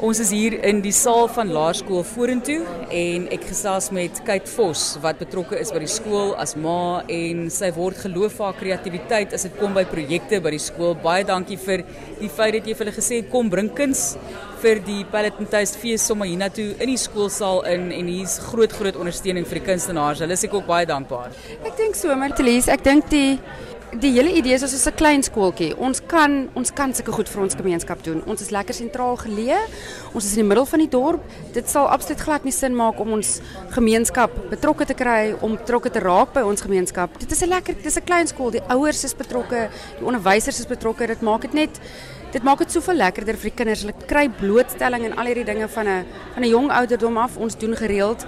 Ons is hier in die saal van Laerskool Vorentoe en ek gesels met Kate Vos wat betrokke is by die skool as ma en sy word geloof vir haar kreatiwiteit as dit kom by projekte by die skool. Baie dankie vir die feit dat jy vir hulle gesê het kom bring kuns vir die Palletenthuis fees sommer hiernatoe in die skoolsaal in en hier's groot groot ondersteuning vir die kunstenaars. Hulle is ek ook baie dankbaar. Ek dink so, Martelies, ek dink die die hele idee is ons is 'n klein skooltjie. Ons kan ons kan sulke goed vir ons gemeenskap doen. Ons is lekker sentraal geleë. Ons is in die middel van die dorp. Dit sal absoluut glad nie sin maak om ons gemeenskap betrokke te kry om betrokke te raak by ons gemeenskap. Dit is 'n lekker dis 'n klein skool. Die ouers is betrokke, die onderwysers is betrokke. Dit maak dit net dit maak dit soveel lekkerder vir die kinders. Hulle kry blootstelling en al hierdie dinge van 'n van 'n jong ouderdom af. Ons doen gereeld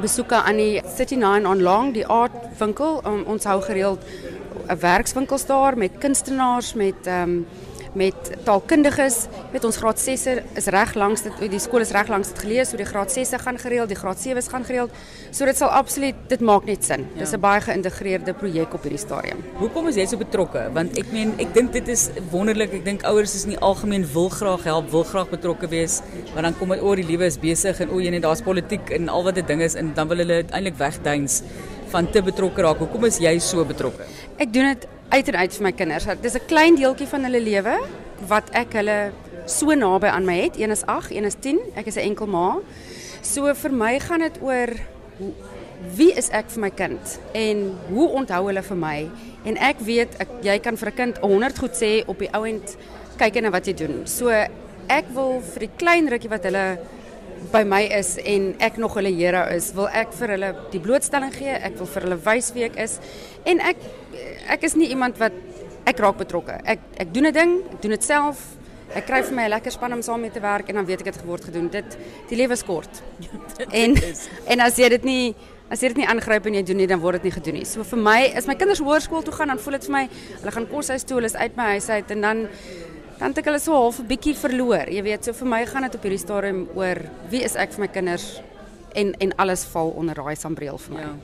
besoeke aan die City 9 on Long, die art winkel. Um, ons hou gereeld werkswinkels daar met kunstenaars met um, met taalkundiges. Weet ons graad 6 is reg langs dit die skool is reg langs dit gelees, so die graad 6 gaan gereeld, die graad 7s gaan gereeld. So dit sal absoluut dit maak net sin. Ja. Dis 'n baie geïntegreerde projek op hierdie stadium. Hoekom is jy so betrokke? Want ek meen ek dink dit is wonderlik. Ek dink ouers is nie algemeen wil graag help, wil graag betrokke wees, maar dan kom dit oor die liewe is besig en o, jy net daar's politiek en al wat dit ding is en dan wil hulle eintlik wegduins van te betrokke raak. Hoekom is jy so betrokke? Ek doen dit uit en uit kinders. Dit is 'n klein deeltjie van hulle lewe wat ek hulle so naby aan my het. Een is 8, een is 10. Ek is 'n enkel ma. So vir my gaan dit oor wie is ek vir my kind en hoe onthou hulle vir my? En ek weet jy kan vir 'n kind 100 goed sê op die ouend kyk na wat jy doen. So ek wil vir die klein rukkie wat hulle by my is en ek nog hulle Here is, wil ek vir hulle die blootstelling gee. Ek wil vir hulle wys wie ek is. En ek ek is nie iemand wat ek raak betrokke. Ek ek doen 'n ding, ek doen dit self. Ek kry vir my 'n lekker span om saam mee te werk en dan weet ek dit geword gedoen. Dit die lewe is kort. en en as jy dit nie as jy dit nie aangryp en jy doen nie, dan word dit nie gedoen nie. So vir my, as my kinders hoërskool toe gaan, dan voel dit vir my hulle gaan koshuis toe, hulle is uit my huis uit en dan dan het ek hulle so half 'n bietjie verloor. Jy weet, so vir my gaan dit op hierdie stadium oor wie is ek vir my kinders en en alles val onder daai sambreel vir my. Ja.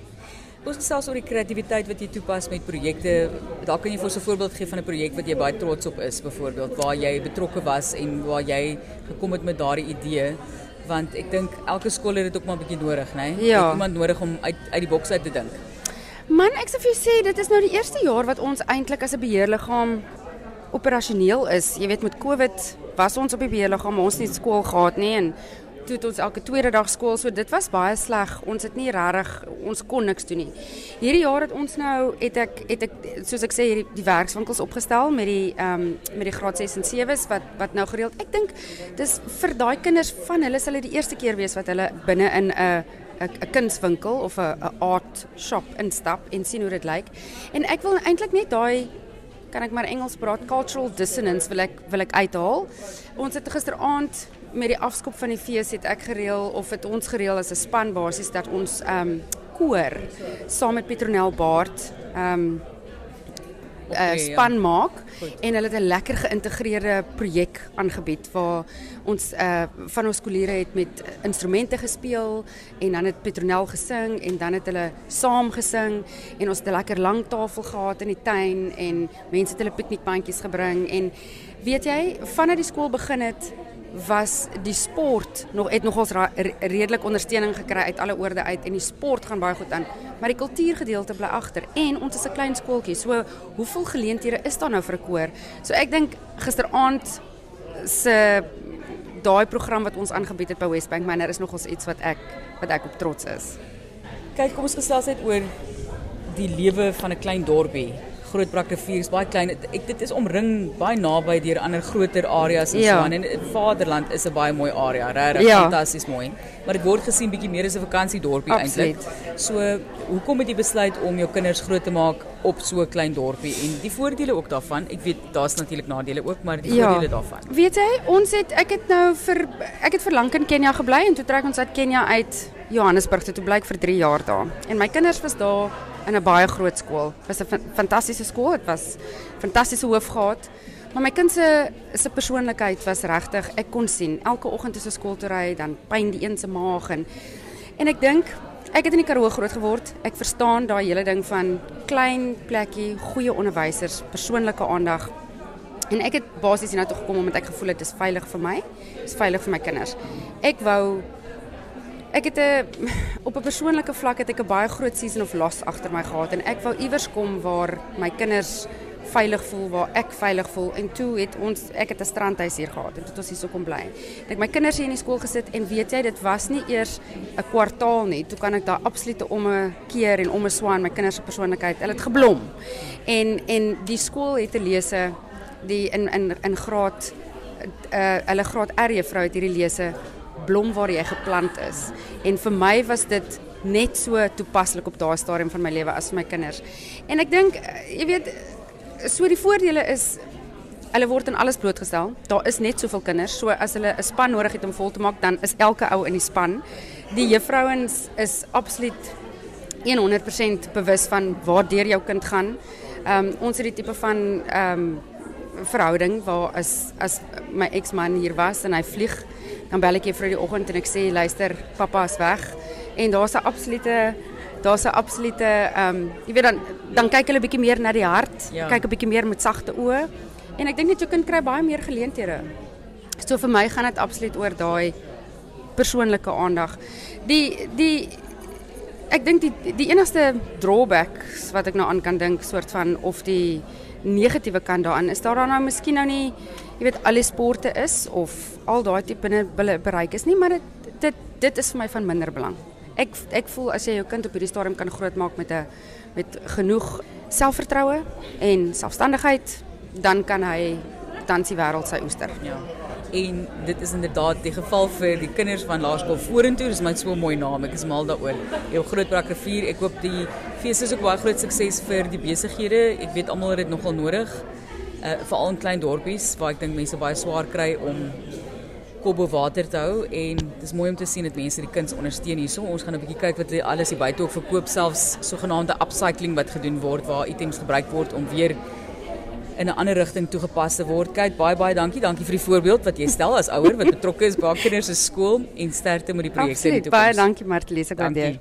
Ons gesels oor die kreatiwiteit wat jy toepas met projekte. Daar kan jy vir 'n voorbeeld gee van 'n projek wat jy baie trots op is, byvoorbeeld waar jy betrokke was en waar jy gekom het met daardie idee want ek dink elke skool het dit ook maar 'n bietjie nodig, né? Nee? Ja. Iemand nodig om uit uit die boks uit te dink. Man, ek sê vir jou sê dit is nou die eerste jaar wat ons eintlik as 'n beheerliggaam operasioneel is. Jy weet met Covid was ons op die beheerliggaam, ons het nie skool gehad nie en het ons elke tweede dag skool, so dit was baie sleg. Ons het nie regtig ons kon niks doen nie. Hierdie jaar het ons nou het ek het ek soos ek sê hierdie die werkswinkels opgestel met die ehm met die graad 6 en 7s wat wat nou gereeld. Ek dink dis vir daai kinders van hulle sal die eerste keer wees wat hulle binne in 'n 'n kunswinkel of 'n art shop instap en sien hoe dit lyk. En ek wil eintlik net daai kan ek maar Engels praat cultural dissonance wil ek wil ek uithaal. Ons het gisteraand met die afskop van die fees het ek gereël of het ons gereël as 'n span basies dat ons ehm um, koor saam met Petronel Baard ehm okay, uh, span ja. maak Goed. en hulle het 'n lekker geïntegreerde projek aangebied waar ons uh, van ons skoolleerders het met instrumente gespeel en dan het Petronel gesing en dan het hulle saam gesing en ons het 'n lekker lang tafel gehad in die tuin en mense het hulle piknikbandjies gebring en weet jy vanaf die skool begin het was die sport nog het nogals redelik ondersteuning gekry uit alle oorde uit en die sport gaan baie goed aan. Maar die kultuurgedeelte bly agter en ons is 'n klein skooltjie. So hoeveel geleenthede is daar nou vir 'n koor? So ek dink gisteraand se daai program wat ons aangebied het by Westbank Manor is nogals iets wat ek wat ek op trots is. Kyk kom ons gesels net oor die lewe van 'n klein dorpie Groot Brakrivier is baie klein. Ek dit is omring baie naby deur ander groter areas en ja. so aan en Vaderland is 'n baie mooi area, regtig ja. fantasties mooi. Maar dit word gesien bietjie meer as 'n vakansiedorpie eintlik. So, hoekom het jy besluit om jou kinders groot te maak op so 'n klein dorpie en die voordele ook daarvan? Ek weet daar's natuurlik nadele ook, maar die ja. voordele daarvan. Weet jy, ons het ek het nou vir ek het vir lank in Kenja gebly en toe trek ons uit Kenja uit Johannesburg toe bly ek vir 3 jaar daar. En my kinders was daar in 'n baie groot skool. Dit was 'n fantastiese skool. Dit was fantastiese gehad. Maar my kind se se persoonlikheid was regtig, ek kon sien elke oggend as hy skool toe ry, dan pyn die een se maag en en ek dink ek het in die Karoo groot geword. Ek verstaan daai hele ding van klein plekkie, goeie onderwysers, persoonlike aandag. En ek het basies hiernatoe gekom omdat ek gevoel het dit is veilig vir my. Is veilig vir my kinders. Ek wou ek het 'n op 'n persoonlike vlak het ek 'n baie groot season of loss agter my gehad en ek wou iewers kom waar my kinders veilig voel waar ek veilig voel en toe het ons ek het 'n strandhuis hier gehad en dit ons hier so kom bly. Ek my kinders hier in die skool gesit en weet jy dit was nie eers 'n kwartaal nie. Toe kan ek daar absolute om 'n keer en om 'n swaan my kinders se persoonlikheid. Hulle het geblom. En en die skool het te lese die in in in graad uh hulle graad R juffrou het hierdie lese blom waar jy geplant is. En vir my was dit net so toepaslik op daardie stadium van my lewe as my kinders. En ek dink eh, jy weet so die voordele is hulle word in alles blootgestel. Daar is net soveel kinders, so as hulle 'n span nodig het om vol te maak, dan is elke ou in die span. Die juffrouens is absoluut 100% bewus van waar deur jou kind gaan. Ehm um, ons die tipe van ehm verhouding waar as as my eksman hier was en hy vlieg, dan bel ek vir die oggend en ek sê luister, pappa is weg en daar's 'n absolute daar's 'n absolute ehm um, jy weet dan dan kyk hulle bietjie meer na die hart, ja. kyk 'n bietjie meer met sagte oë. En ek dink net jou kind kry baie meer geleenthede. So vir my gaan dit absoluut oor daai persoonlike aandag. Die die ek dink die die enigste drawbacks wat ek nou aan kan dink soort van of die negatiewe kant daaraan is daar dan nou miskien nou nie jy weet al sporte is of al daai tipe binne bereik is nie, maar dit dit dit is vir my van minder belang ek ek voel as jy jou kind op hierdie stadium kan grootmaak met 'n met genoeg selfvertroue en selfstandigheid, dan kan hy dan die wêreld sy oester. Ja. En dit is inderdaad die geval vir die kinders van Laerskool Vorentoe. Dis my so mooi naam. Ek is mal daaroor. Jou groot brakrivier. Ek hoop die fees is ook baie groot sukses vir die besighede. Ek weet almal het dit nogal nodig. Uh veral in klein dorpies waar ek dink mense baie swaar kry om kop bo water te hou en dis mooi om te sien dat mense die kinders ondersteun hierso. Ons gaan 'n bietjie kyk wat alles hier buite ook verkoop selfs sogenaamde upcycling wat gedoen word waar items gebruik word om weer in 'n ander rigting toegepas te word. Kyk, baie baie dankie. Dankie vir die voorbeeld wat jy stel as ouer wat betrokke is by kinders se skool en sterkte met die projekte in die toekoms. Baie dankie Martie, ek waardeer.